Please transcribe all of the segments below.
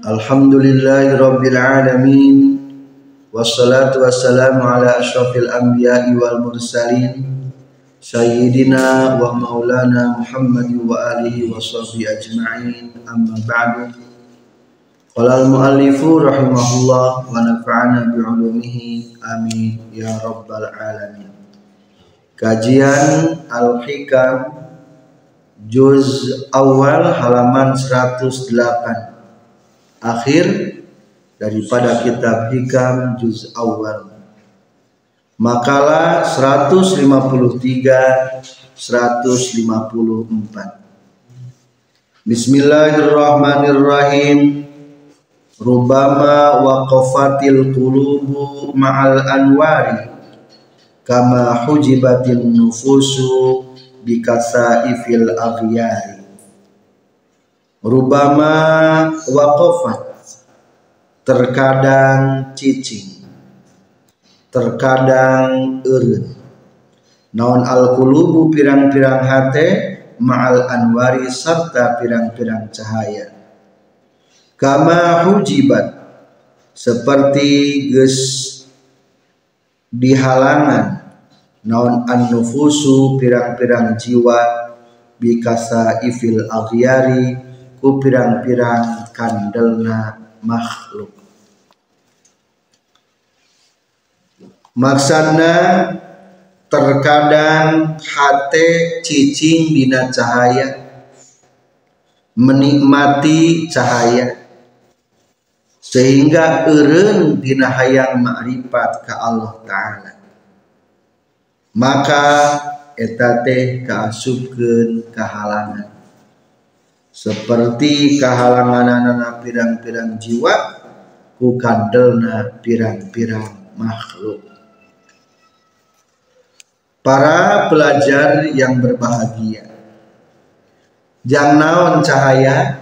Alhamdulillahi rabbil alamin. Wassalatu wassalamu ala asyrafil anbiya'i wal mursalin. Sayyidina wa maulana Muhammad wa alihi wa sahbihi ajma'in. Amma ba'du. Qala al muallifu rahimahullah wa nafa'ana bi ulumihi. Amin. Ya rabbal alamin. Kajian Al-Hikam Juz awal halaman 108 Akhir daripada kitab Hikam Juz awal. Makalah 153 154 Bismillahirrahmanirrahim. Rubama waqafatil qulubu ma'al anwari kama hujibatin nufusu bikasaifil aghyari rubama waqafat terkadang cicing. Terkadang eureun naon al qulubu pirang-pirang hate ma'al anwari serta pirang-pirang cahaya. Kama hujibat. Seperti geus dihalangan. Naon an nufusu pirang-pirang jiwa bikasa ifil aghyari ku pirang-pirang kandelna makhluk. Maksudna terkadang hate cicing dina cahaya menikmati cahaya sehingga eureun dina hayang ma'rifat ka Allah taala. Maka eta teh kaasupkeun kahalangan seperti kahalanganana pirang-pirang jiwa ku kandelna pirang-pirang makhluk para pelajar yang berbahagia jang naon cahaya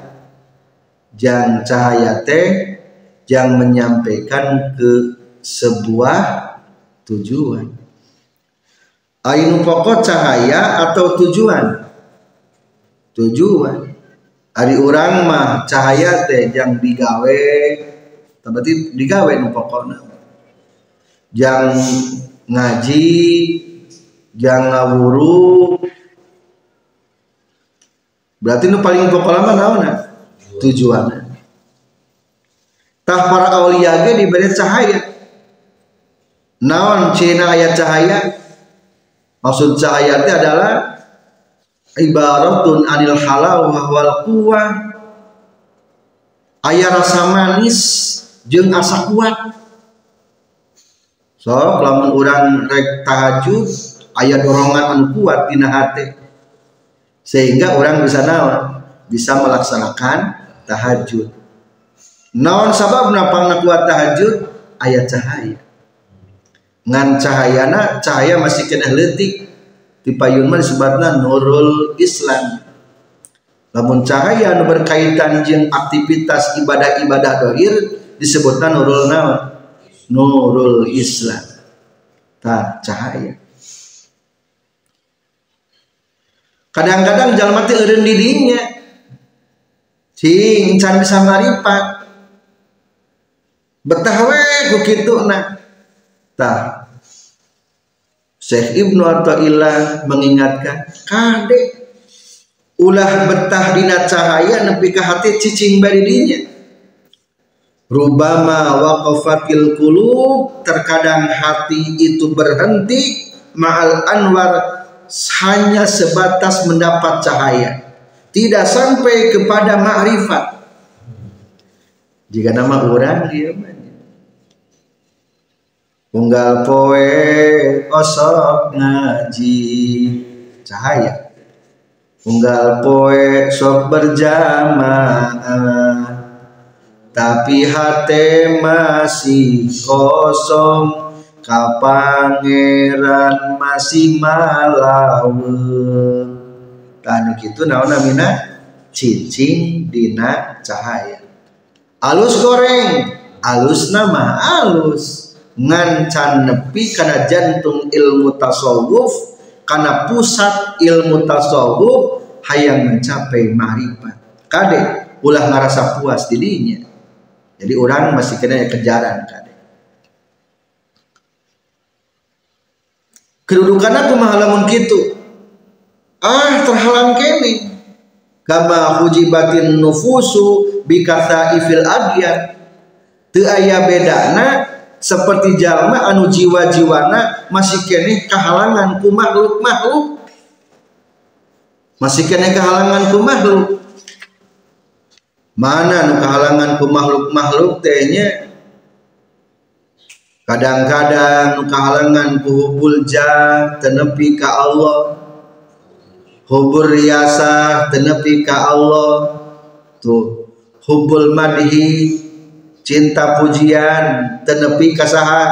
jang cahaya teh jang menyampaikan ke sebuah tujuan Ainu pokok cahaya atau tujuan? Tujuan. Hari orang mah cahaya teh yang digawe, berarti digawe nu pokokna. Jang ngaji, jang ngawuru. Berarti nu paling pokok lama naona tujuan. Tah para aulia ge diberi cahaya. Naon cina ayat cahaya? Maksud cahaya itu adalah ibaratun anil halal wal kuah ayah rasa manis jeng asa kuat. So lamun orang rek tahajud ayah dorongan anu kuat dina hati sehingga orang bisa naon? Bisa melaksanakan tahajud. Naon sabab napang kuat tahajud? Ayat cahaya. Ngan cahayana cahaya masih kena letik di payun mah disebutna nurul Islam. Namun cahaya nu berkaitan jeung aktivitas ibadah-ibadah dohir disebutna nurul nurul Islam. Ta cahaya. Kadang-kadang jalma teh eureun di dinya cing can bisa maripat betah we ku kitu nah tah Syekh Ibnu Athaillah mengingatkan kade ulah betah dina cahaya nepi ka hati cicing bari dinya. Rubama waqafatil qulub terkadang hati itu berhenti ma'al anwar hanya sebatas mendapat cahaya. Tidak sampai kepada ma'rifat jika nama orang dia unggal poe osok ngaji. Cahaya. Unggal poe sok berjamaah. Tapi hati masih kosong. Kapangeran masih malawe tanu gitu naon namina cincin dina cahaya. Alus goreng. Alus nama alus ngancan nepi karena jantung ilmu tasawuf karena pusat ilmu tasawuf hayang mencapai marifat kade ulah ngerasa puas dirinya. Jadi orang masih kena kejaran kade. Kedudukan aku mahalamun gitu ah terhalang kene. Kama hujibatin nufusu bikatha ifil adyat teu aya bedana seperti jalma anu jiwa-jiwana masih kene kehalangan ku makhluk makhluk masih kene kehalangan ku makhluk. Mana nu kehalangan ku makhluk makhluk tehnya kadang-kadang kahalangan ku hubul jah tenepi ka Allah. Hubul riasa tenepi ka Allah. Tuh hubul madhi cinta pujian tenepi ka saha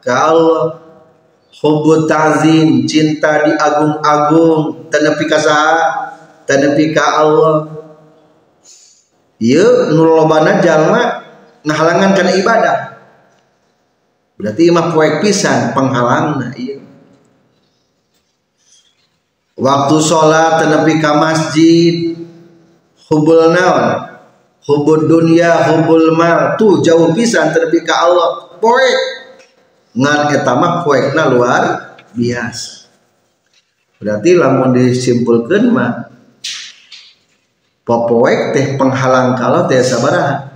ka Allah hubul ta'zim cinta diagung-agung tenepi ka saha tenepi ka Allah. Ieu nu lobana jalma ngahalangan kana ibadah. Berarti mah poek pisan penghalangna iya. Waktu sholat tenepi ka masjid. Hubul naon hubul dunia hubul mal. Tuh jauh pisan tenepi ka Allah. Poek. Ngan eta mah poekna luar biasa. Berarti lamun disimpulkeun mah popoek teh penghalang kalau teh sabaraha.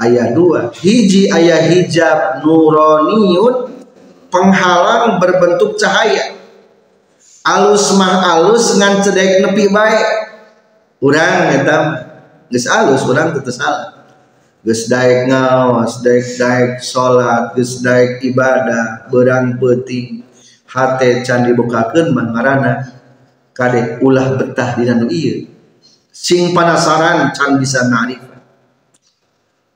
Ayat 2 hiji ayat hijab nuroniun penghalang berbentuk cahaya. Alus mah alus ngan cedek nepi baik urang eta geus alus urang teu salah. Geus daek ngaos daek daek salat geus daek ibadah berang peuting hate can dibukakeun mah ngaranna kade ulah betah dina nu ieu. Sing penasaran can bisa narif.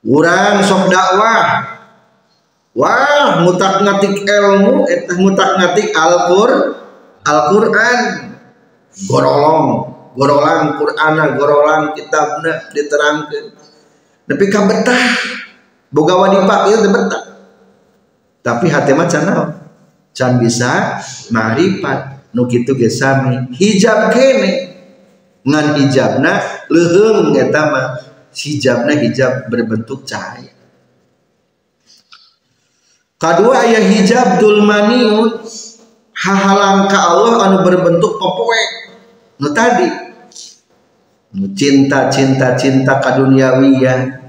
Urang sok dakwah. Wah mutak ngatik ilmu etah mutak ngatik Al-Qur Al-Qur'an. Gorolong gorolang Qur'ana gorolang kitabna diterangkeun tapi ka betah. Boga wadipak ieu betah. Tapi hati mah can can bisa marifat. Nu kitu ge sami. Hijab kene. Ngan hijabna leuheung eta mah. Hijabnya hijab berbentuk cahaya. Kedua ayah hijab dulmaniun hahalang ke Allah anu berbentuk popoek nu tadi cinta cinta cinta kaduniawiyan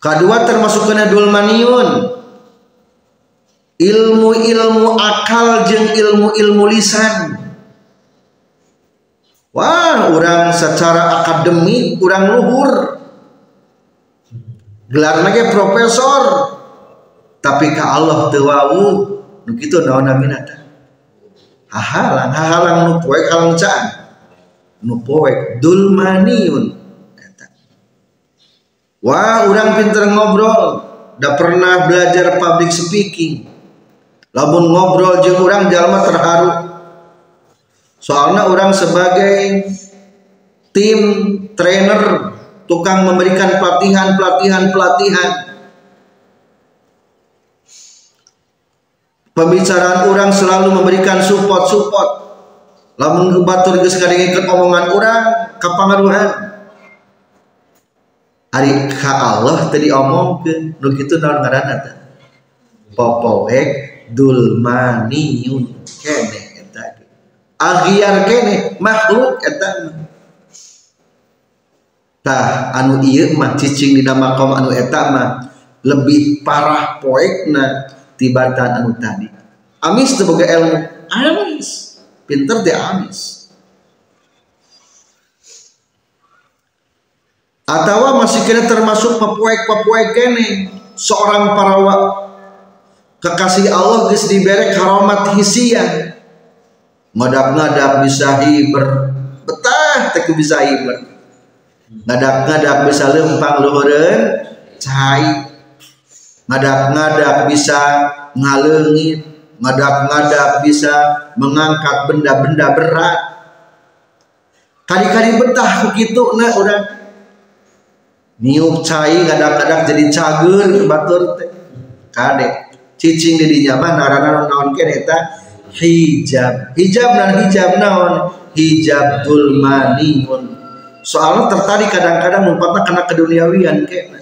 kedua termasuk kena dulmaniun ilmu-ilmu akal jeng ilmu-ilmu lisan Wah, orang secara akademik kurang luhur. Gelar lagi profesor. Tapi ke Allah tewau begitu naon naminata. Hahalang, hahalang nu poek halang caan. Nu poek dulmaniun. Wah, orang pinter ngobrol. Udah pernah belajar public speaking. Lamun ngobrol jeung orang jalma terharu Soalnya orang sebagai tim trainer tukang memberikan pelatihan pelatihan pelatihan pembicaraan orang selalu memberikan support support lamun batur geus ngadengkeun omongan orang kapangaruhan ari ka Allah tadi omongkeun nu kitu naon ngaranna teh? Popoek dulmaniun kene agiar kene makhluk eta. Tah anu ieu mah cicing dina makom anu eta mah lebih parah poekna tibatan anu tadi. Amis boga ilmu. Amis pinter teh amis. Atau masih kena termasuk pepuek-pepuek kene seorang parawa kekasih Allah geus diberi karomat hisian. Ngadak-ngadak bisa hiber. Betah teh bisa hiber. Ngadak-ngadak bisa lempang luhureun cai. Ngadak-ngadak bisa ngalengit ngadak-ngadak bisa mengangkat benda-benda berat. Kali-kali betah begitu nah udah niup cai ngadak-ngadak jadi cager batur teh kade cicing di dinya narana naon kene eta? Hijab. Hijab dan hijab naon? Hijab dulmaniun soalnya tertarik kadang-kadang mumpatna kena keduniawian kene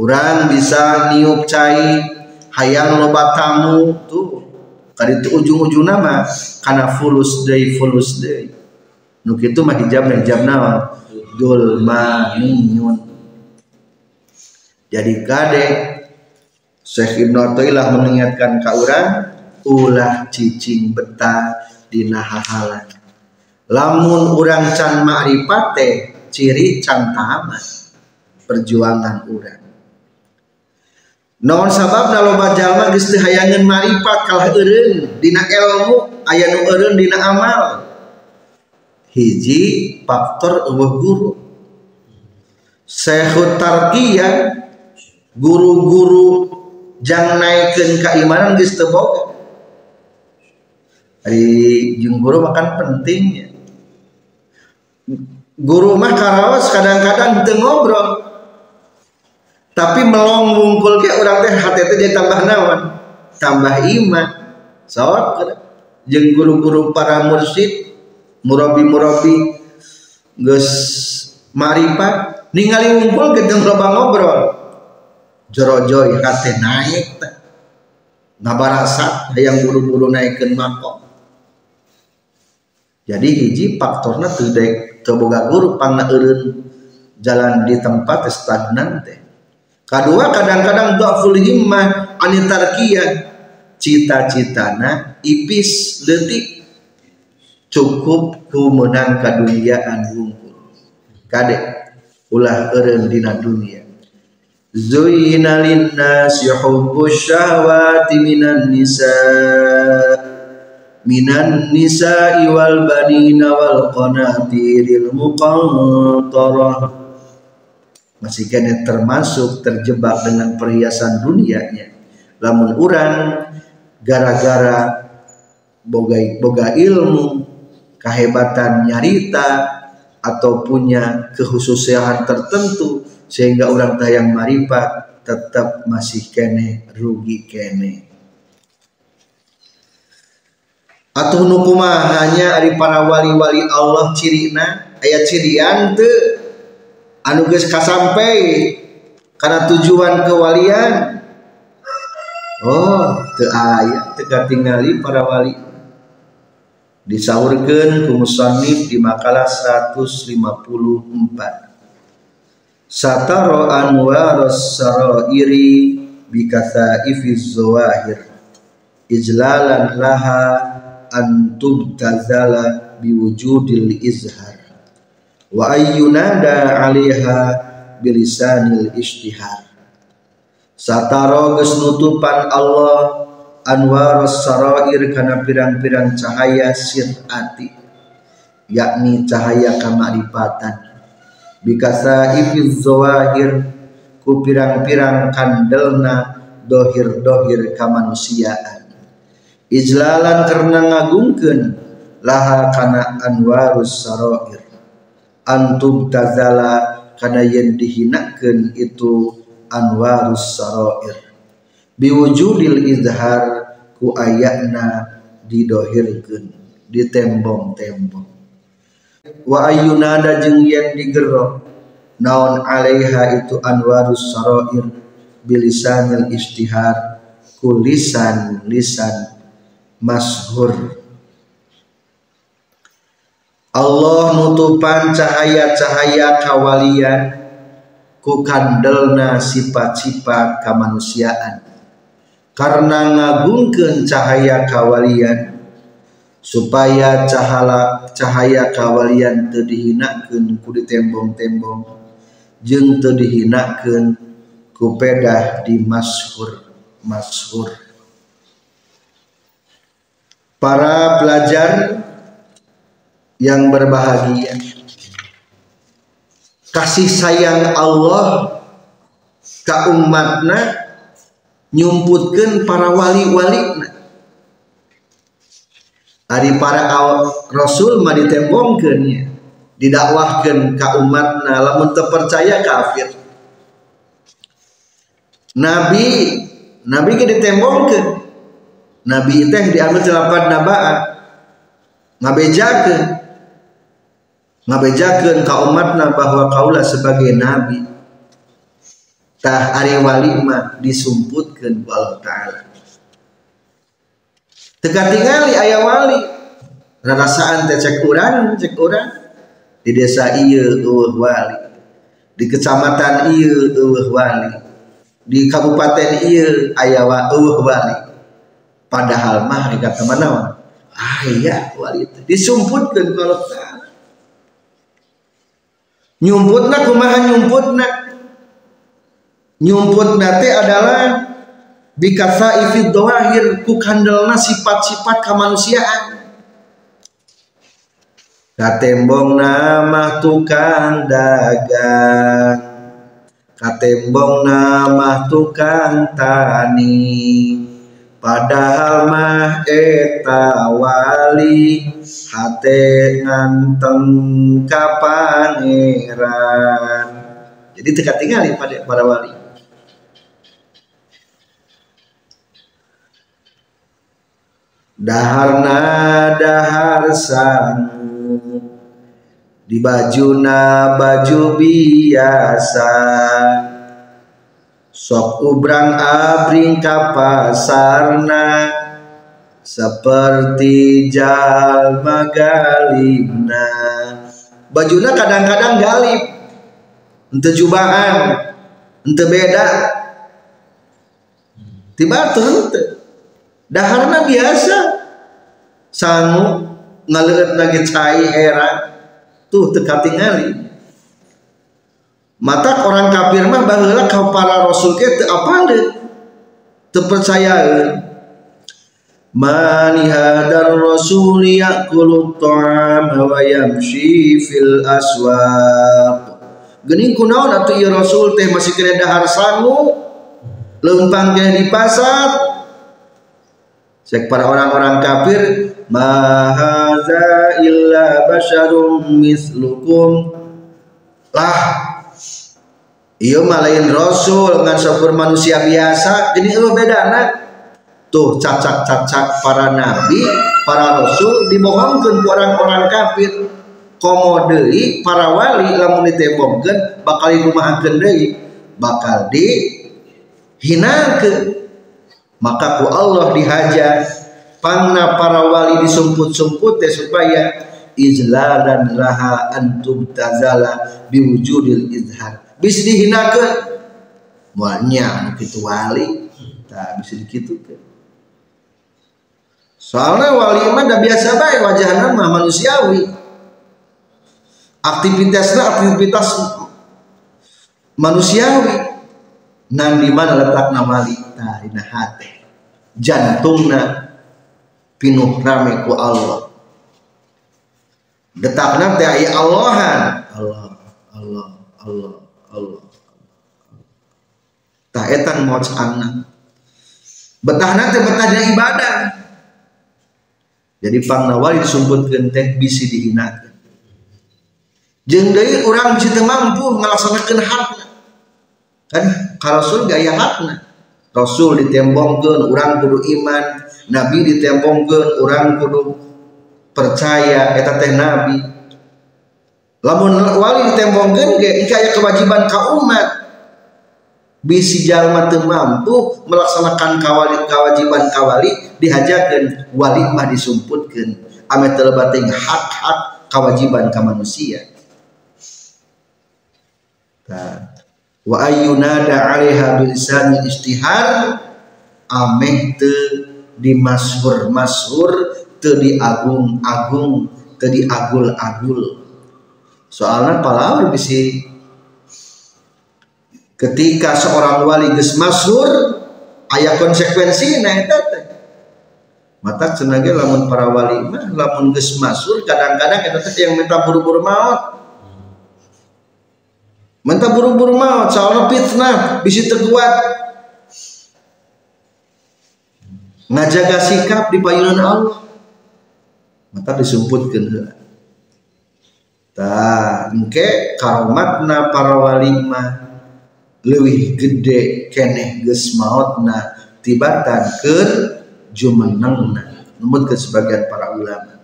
orang bisa niup cai hayang loba tamu tuh. Kali itu ujung-ujung nama karena fulus day fulus day nuk itu mah hijab hijab naon? Dul maniun jadi kade Syekh Ibn Attailah mengingatkan ke orang ulah cicing betah dina hahalan lamun urang can ma'rifate ciri can tamat. Perjuangan urang non sabab loba jalma geus teu hayangeun marifat kalah eureun dina ilmu aya nu eureun dina amal. Hiji faktor eueuh guru. Syekhut Tarqiyah guru-guru jang naikeun keimanan geus teu boga jeung guru makan pentingnya guru mah karaos kadang-kadang teu ngobrol tapi melong wungkul ke orang teh hati teh jadi tambah naon? Tambah iman. Sok jeung guru-guru para mursid murabi-murabi geus marifat ningali wungkul gedeng loba ngobrol. Jorojoy hati naik teh ngabarasat yang buru-buru naikkeun makom jadi hiji faktorna teu dek teu guru pangna jalan di tempat stagnan teh kedua kadang-kadang dhaful himmah anitarkiyah cita-citana ipis letik cukup kumenang kaduniaan wungkul kade ulah eureun dina dunia. Zuyina linnas yuhubbus syahwati minan nisa. Minan nisa wal banina wal qanatiril muqantarah masih kena termasuk terjebak dengan perhiasan dunianya lamun orang gara-gara boga boga ilmu kehebatan nyarita atau punya kekhususan tertentu sehingga orang tayang marifat tetap masih kene rugi kene. Atau nukuma hanya dari para wali-wali Allah cirina ayat cirian tuh anu geus kasampai karena tujuan kewalian. Oh teu aya teu tingali para wali. Disaurkeun ku musannif di makalah 154 sataro anwaros sarairi bikasaifiz zawahir. Ijlalan laha an tubtazala biwujudil izhar wa ayyunada 'alaiha bilisanil istihar sataro geus nutupan Allah anwaros sarair kana pirang-pirang cahaya sirati yakni cahaya kamaripatan. Bikasa ifiz zawahir ku pirang-pirang kandelna dohir-dohir kamanusiaan. Ijlalan karena ngagungkeun laha kana anwarus sarair antum tazala kana yen dihinakeun itu anwarus sarair. Biwujudil izhar ku ayatna didohirkeun ditembong-tembong. Wa ayyunada jeung yen digero naon alaiha itu anwarus sarair bilisanil istihar ku lisan lisan mashur Allah nutupan cahaya-cahaya kawalian ku kandelna sifat-sifat kemanusiaan karena ngagungkeun cahaya kawalian supaya cahaya cahaya kawalian teu dihinakeun ku ditembong-tembong jeung teu dihinakeun ku pedah di mashur mashur. Para pelajar yang berbahagia. Kasih sayang Allah ke umatna nyumputkan para wali-wali hari para rasul mah didakwahkan ke umatna lamun terpercaya kafir. Nabi nabi ke ditembongkeun nabi teh diambil celapan nabaa ngabejakeun ngabejakeun ka umatna bahwa kaulah sebagai nabi. Tah ari wali mah disumputkeun ku Allah taala. Teka tinggali ayah wali. Rasaan teh cek urang cek urang. Di desa iya eueuh wali. Di kecamatan iya eueuh wali. Di kabupaten iya aya eueuh wali. Padahal mah kata mana ah iya wali disumputkeun kalau taala nyumputna kumaha nyumputna? Nyumputna teh adalah bikasa ifid doahir ku kandelna sifat-sifat kemanusiaan katembong nama tukang dagang. Katembong nama tukang tani padahal mah eta wali hate nganteng ka pangeran jadi teka tinggali pada para wali. Daharna dahar sangu di bajuna baju biasa sok ubrang abring kapasarna seperti jalma galibna bajuna kadang-kadang galib ente jubahan ente beda. Tiba tuh daharna biasa. Sangu ngaleut lagi cai era tuh teka tingali mata orang kafir mah baheula ka para rasul ke teu apal teu percaya Mani hadar rasul yaqulu ta'am wa yamshi fil aswaq. Geuning kunaon atuh ieu rasul teh masih kena dahar sangu? Lempang di pasar? Cek para orang-orang kafir mahaza illa basyarum mislukum. Lah iya malain rasul dengan sopir manusia biasa jadi itu beda nah tuh cacak-cacak para nabi para rasul dibohongkan ke orang-orang kafir. Komodei para wali lamun ditembongkan bakal dirumahakan deui bakal dihinakeun. Maka ku Allah dihajar panna para wali disumput-sumput supaya izlalan laha antum tazala biwujudil izhar bisa dihinakan. Mualnya anu kitu wali. Tak bisa dikitukan. Soalnya wali mah dah biasa baik wajahnya mah manusiawi. Aktivitasnya aktivitas manusiawi. Nan di mana letakna wali? Nah ina hati jantungna pinuh rame ku Allah. Detakna teh aya Allahan. Allah Allah Allah Allah. Tak etan mau cangna betahna teh ibadah. Jadi pangna wali disumputkeun teh bisi dihinakeun jeung deui urang mampu ngalaksanakeun hakna. Kan Rasul gaya hakna. Rasul ditembongkeun orang kudu iman. Nabi ditembongkeun orang kudu percaya. Eta teh Nabi lamun wali ditembongkeun ge aya kewajiban ka umat. Bisi jalma teu mampu melaksanakan kawali kewajiban kawali dihajakeun wali mah disumputkeun. Ame teu hak-hak kewajiban ka manusia. Nah wa ayyunada alaiha bilisani istihar ameh te di mashur mashur te di agung agung te di agul agul soalnya palawar bisi. Ketika seorang wali geus masyhur aya konsekuensi nah teh. Mata cenage lamun para wali mah lamun geus masur kadang-kadang eta teh yang minta buru-buru maut minta buru-buru maut soalnya fitnah bisa terkuat. Ngajaga sikap di payunan Allah. Mata disumputkan tah engke karomatna para wali mah leuwih gede keneh geus mautna tibatan keur jumenengna. Namun ke sebagian para ulama.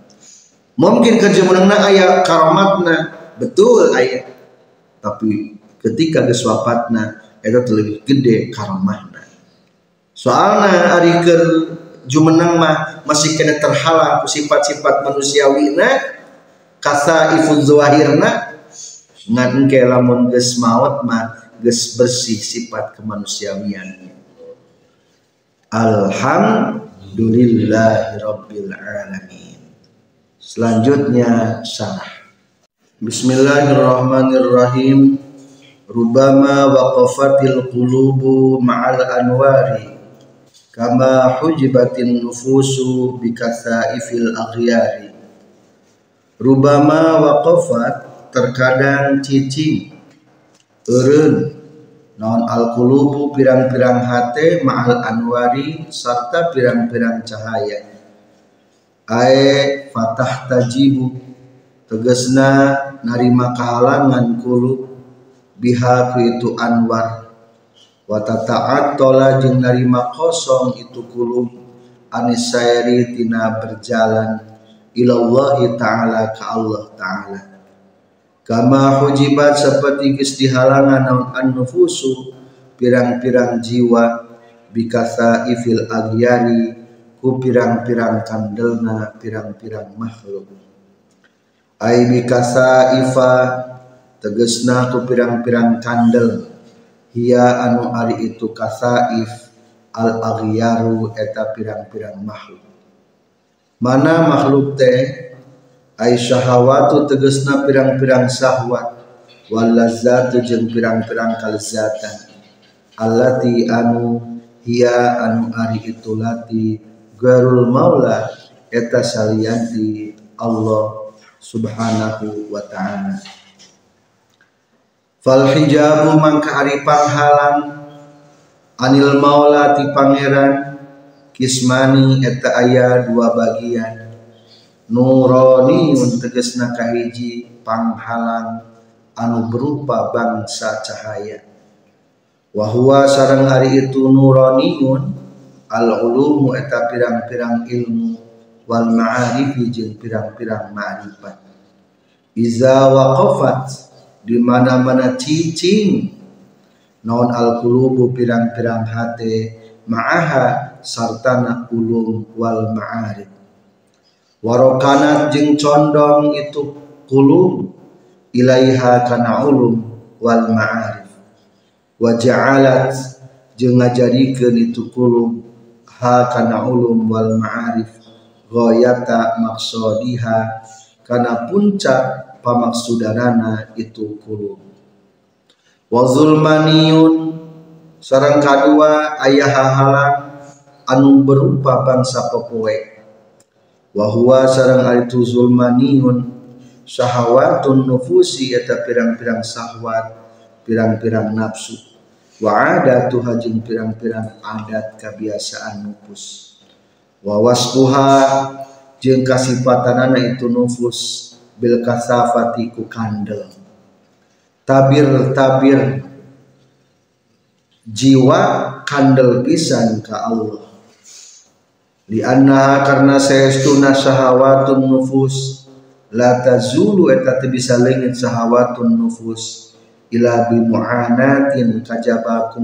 Mungkin ke jumenengna aya karomatna. Betul aya. Tapi ketika geus wafatna eta lebih gede karomahna soalna ari keur jumeneng mah masih kena terhalang sifat-sifat manusiawina kasa ifun zawahirna ngan engke lamun geus maut mah geus bersih sifat kemanusiawian. Alhamdulillahirabbil alamin. Selanjutnya syarah. Bismillahirrahmanirrahim. Rubama waqafatil qulubu ma'al anwari kama hujibatin nufusu bikathaifil aghyari Rubama waqafat terkadang cicing eureun non al qulubu pirang-pirang hate ma'al anwari serta pirang-pirang cahaya. Ae fatah tajibu tegesna narima kahalangan kulub biha itu anwar. Wa tata'attala jeung narima kosong itu kulub anisairi tina berjalan ilallahi ta'ala ka Allah ta'ala. Kama hujibat seperti geus dihalangan naun an-nufusu pirang-pirang jiwa bikasa ifil agyari ku pirang-pirang kandelna pirang-pirang makhluk. Ai bikasa ifa tegesna ku pirang-pirang kandel. Hia anu ari itu kasaif al aghyaru eta pirang-pirang makhluk mana makhluk teh ay syahawatu tegesna pirang-pirang syahwat. Wal lazatu jeung pirang-pirang kalzatan. Allati anu hia anu ari itu lati garul maula eta salianti Allah subhanahu wa ta'ala. Fal hijabu mangka ari panghalang anil maula ti pangeran kismani eta aya dua bagian. Nurani tegesna kahiji panghalang anu berupa bangsa cahaya. Wahwa sarang hari itu nuraniun al ulumu eta pirang-pirang ilmu wal ma'arifi jeung pirang-pirang ma'rifat. Iza waqafat di mana-mana cicing. Non al kulubu pirang-pirang hati ma'aha sartana ulum wal ma'arif warokanat jeng condong itu kulum ilaiha kana ulum wal ma'arif wa ja'alat jeung ngajadikeun itu kulum ha kana ulum wal ma'arif ghayata maksodiha kana puncak pamaksudanana itu kulub wa sarang kadua ayah hahalang anu berupa bangsa popoe wa huwa sarang itu zulmaniyun syahawatun nufusi eta pirang-pirang sahwat pirang-pirang nafsu. Wa adatu hajing pirang-pirang adat kebiasaan nufus. Wa wasfuha jeung kasifatanana itu nufus bil kasafati ku kandel. Tabir tabir jiwa kandel pisan ka Allah li anna karena saestuna syahawatun nufus la tazulu eta teu bisa leungit syahawatun nufus ila bi mu'anatin kajaba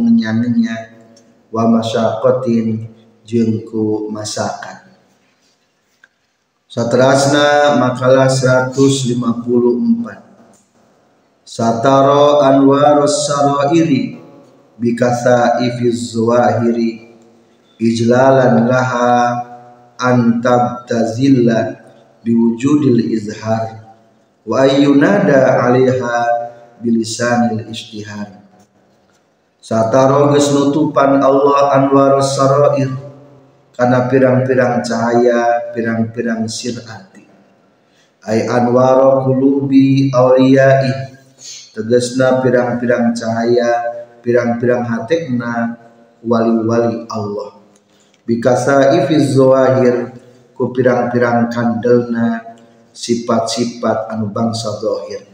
wa masyaqatin jeung ku masakan. Satrasna makalah 154 Sataro anwarus sarairi bikatha ifiz zawahiri ijlalan laha antab tazilla biwujudil izhar wa ayyunada alaiha bilisanil istihar Sataro nutupan Allah anwarus sarair karena pirang-pirang cahaya pirang-pirang sirati. Ay anwaro kulubi awliyai tegesna pirang-pirang cahaya pirang-pirang hatekna wali-wali Allah bikasa ifiz zawahir ku pirang-pirang kandelna sifat-sifat anu bangsa zahir.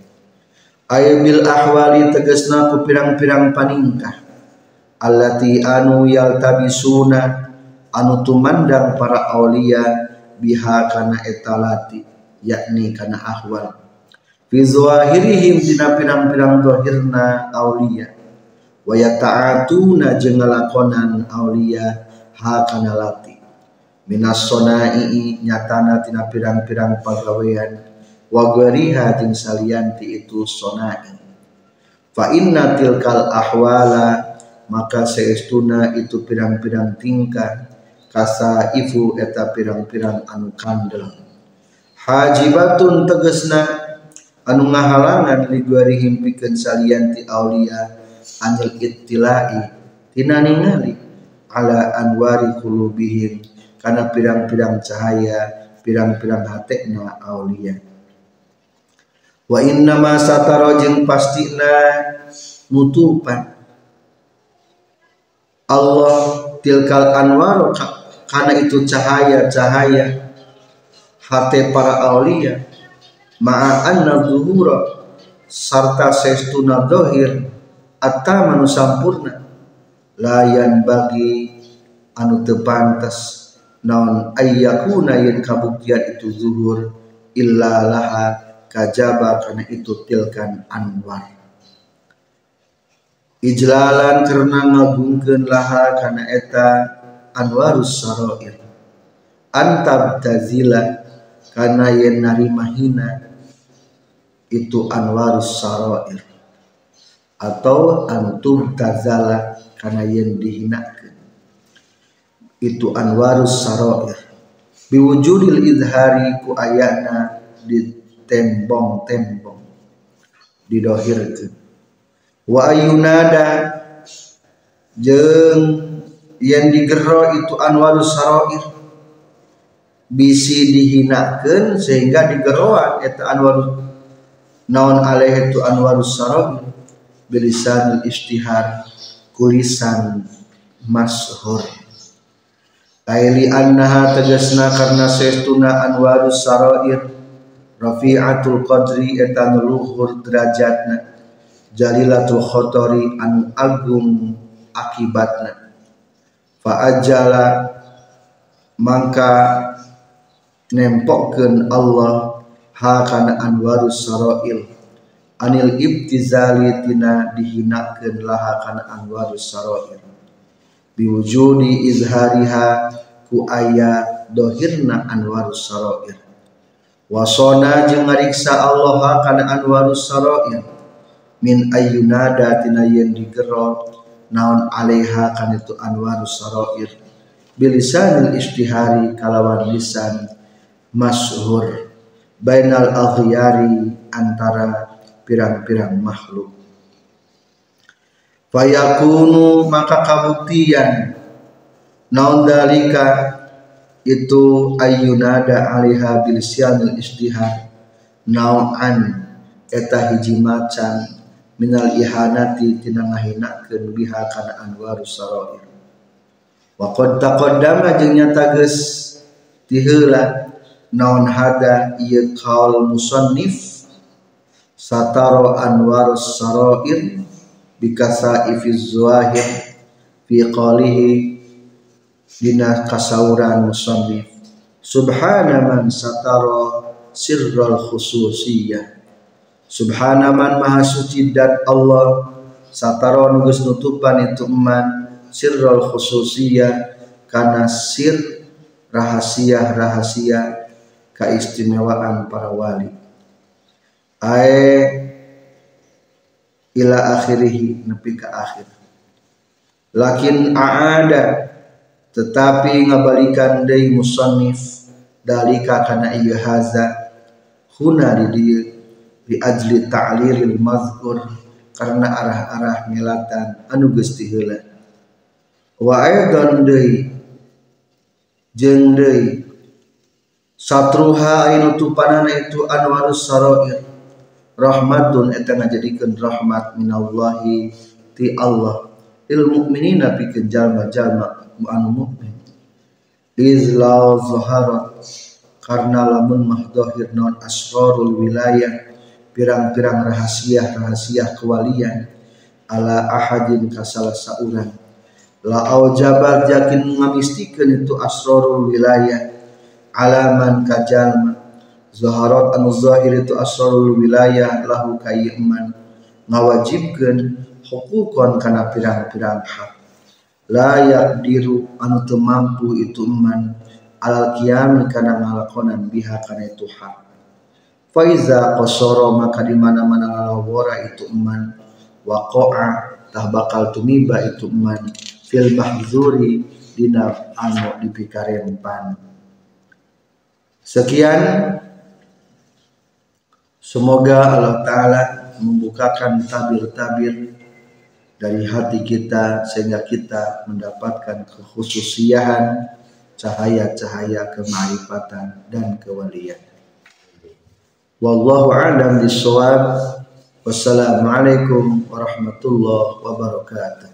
Ay bil ahwali tegesna ku pirang-pirang paningkah. Allati anu yaltabisuna anu tumandang para aulia biha kana etalati yakni kana ahwal. Fi zawahirihim dina pirang-pirang zahirna aulia. Wa yata'atuna jeung ngalakonan aulia ha kana lati minas sonai nyatana tina pirang-pirang pagawean. Wa gariha salianti itu sonai. Fa inna tilkal ahwala maka seestuna itu pirang-pirang tingkah. Kasa ifu eta pirang-pirang anu kandel hajibatun tegesna anu ngahalangan li guarihim pikeun salianti aulia anil ittilai tina ningali ala anwari kulubihim kana pirang-pirang cahaya pirang-pirang hatekna aulia. Wa inna ma satara jeung pastina nutupan. Allah tilkal anwar karena itu cahaya-cahaya hati para aulia. Ma'a anna zuhura sarta sestuna dohir atta manu sampurna layan bagi anu tepantas naon ayyakuna yen kabuktian itu zuhur illa laha kajaba karena itu tilkan anwar. Ijlalan karena ngagungkeun laha karena eta anwarus saroir antab tazila karena yen narimahina itu anwarus saroir atau antum tazala karena yen dihinakan. Itu anwarus saroir biwujudil idhari ku ayana di tembong-tembong. Didohirkan. Wa ayunada jeng yang digero itu anwarus saroir bisi dihinakan sehingga digeroan itu anwarus naon alaih itu anwarus saroir bilisan istihar kulisan mashur. Aili annaha tegasna karena sestuna anwarus saroir rafi'atul qadri eta luhur derajatna jalilatul khotori anu agung akibatna. Fa ajala mangka nempokkeun Allah ha kana anwarus sarail anil ibtizali tina dihinakeun laha kana anwarus sarail biwujudi izhariha ku aya dohirna anwarus sarail wasona jeung ngariksa Allah kana anwarus sarair min ayyunada tina yen digero naon alaiha kana itu anwarus sarair bilisanil istihari kalawan lisan masyhur bainal aghyari antara pirang-pirang makhluk. Fayakunu maka kabuktian. Naon dalika? Itu ayyunada alaiha bil syanil istihar nau'an eta hiji macan minal ihanati tina ngahinakeun biha kana anwarus sarair. Wa qad taqaddama jeung nyata geus naon hada? Ieu qaul musannif sataro anwarus sarair bikasa ifiz zahir fi qalihi dina kasauran musannif. Subhana man satara sirral khususiyah subhana man maha suci dat Allah. Satara nugus nutupan itu man sirral khususiyah karena sir rahasia-rahasia keistimewaan para wali ae ila akhirih nepi ke akhir. Lakin aada tetapi ngabalikan dari musannif dalika kana ieu haza huna di dieu ajli ta'liril mazkur karena arah-arah ngelatan anu geus heula. Wa aidan deui jeung deui satruha anu tupanana itu anwarus sarair rahmatun eta ngajadikeun rahmat minallahi ti Allah. Lil mukminina pikeun jalma-jalma anu mukmin izlau zaharat karena lamun mah dohir non asrarul wilayah pirang-pirang rahasia-rahasia kewalian ala ahadin kasala saurang la aujabat yakin ngamistikeun itu asrarul wilayah alaman kajalma zaharat anu zahir itu asrarul wilayah lahu kayyiman ngawajibkeun hukukon kana pirang-pirang hak. La yaqdiru anu teu mampu itu man. Alal qiyam kana ngalakonan biha kana itu hak. Faiza qasara maka di mana-mana ngalawara itu man. Waqa'a tah bakal tumiba itu man. Fil mahzuri dina anu dipikarempan sekian semoga Allah taala membukakan tabir-tabir dari hati kita sehingga kita mendapatkan kekhususiaan cahaya-cahaya kemarifatan dan kewalian. Wallahu a'lam bishawab. Wassalamualaikum warahmatullahi wabarakatuh.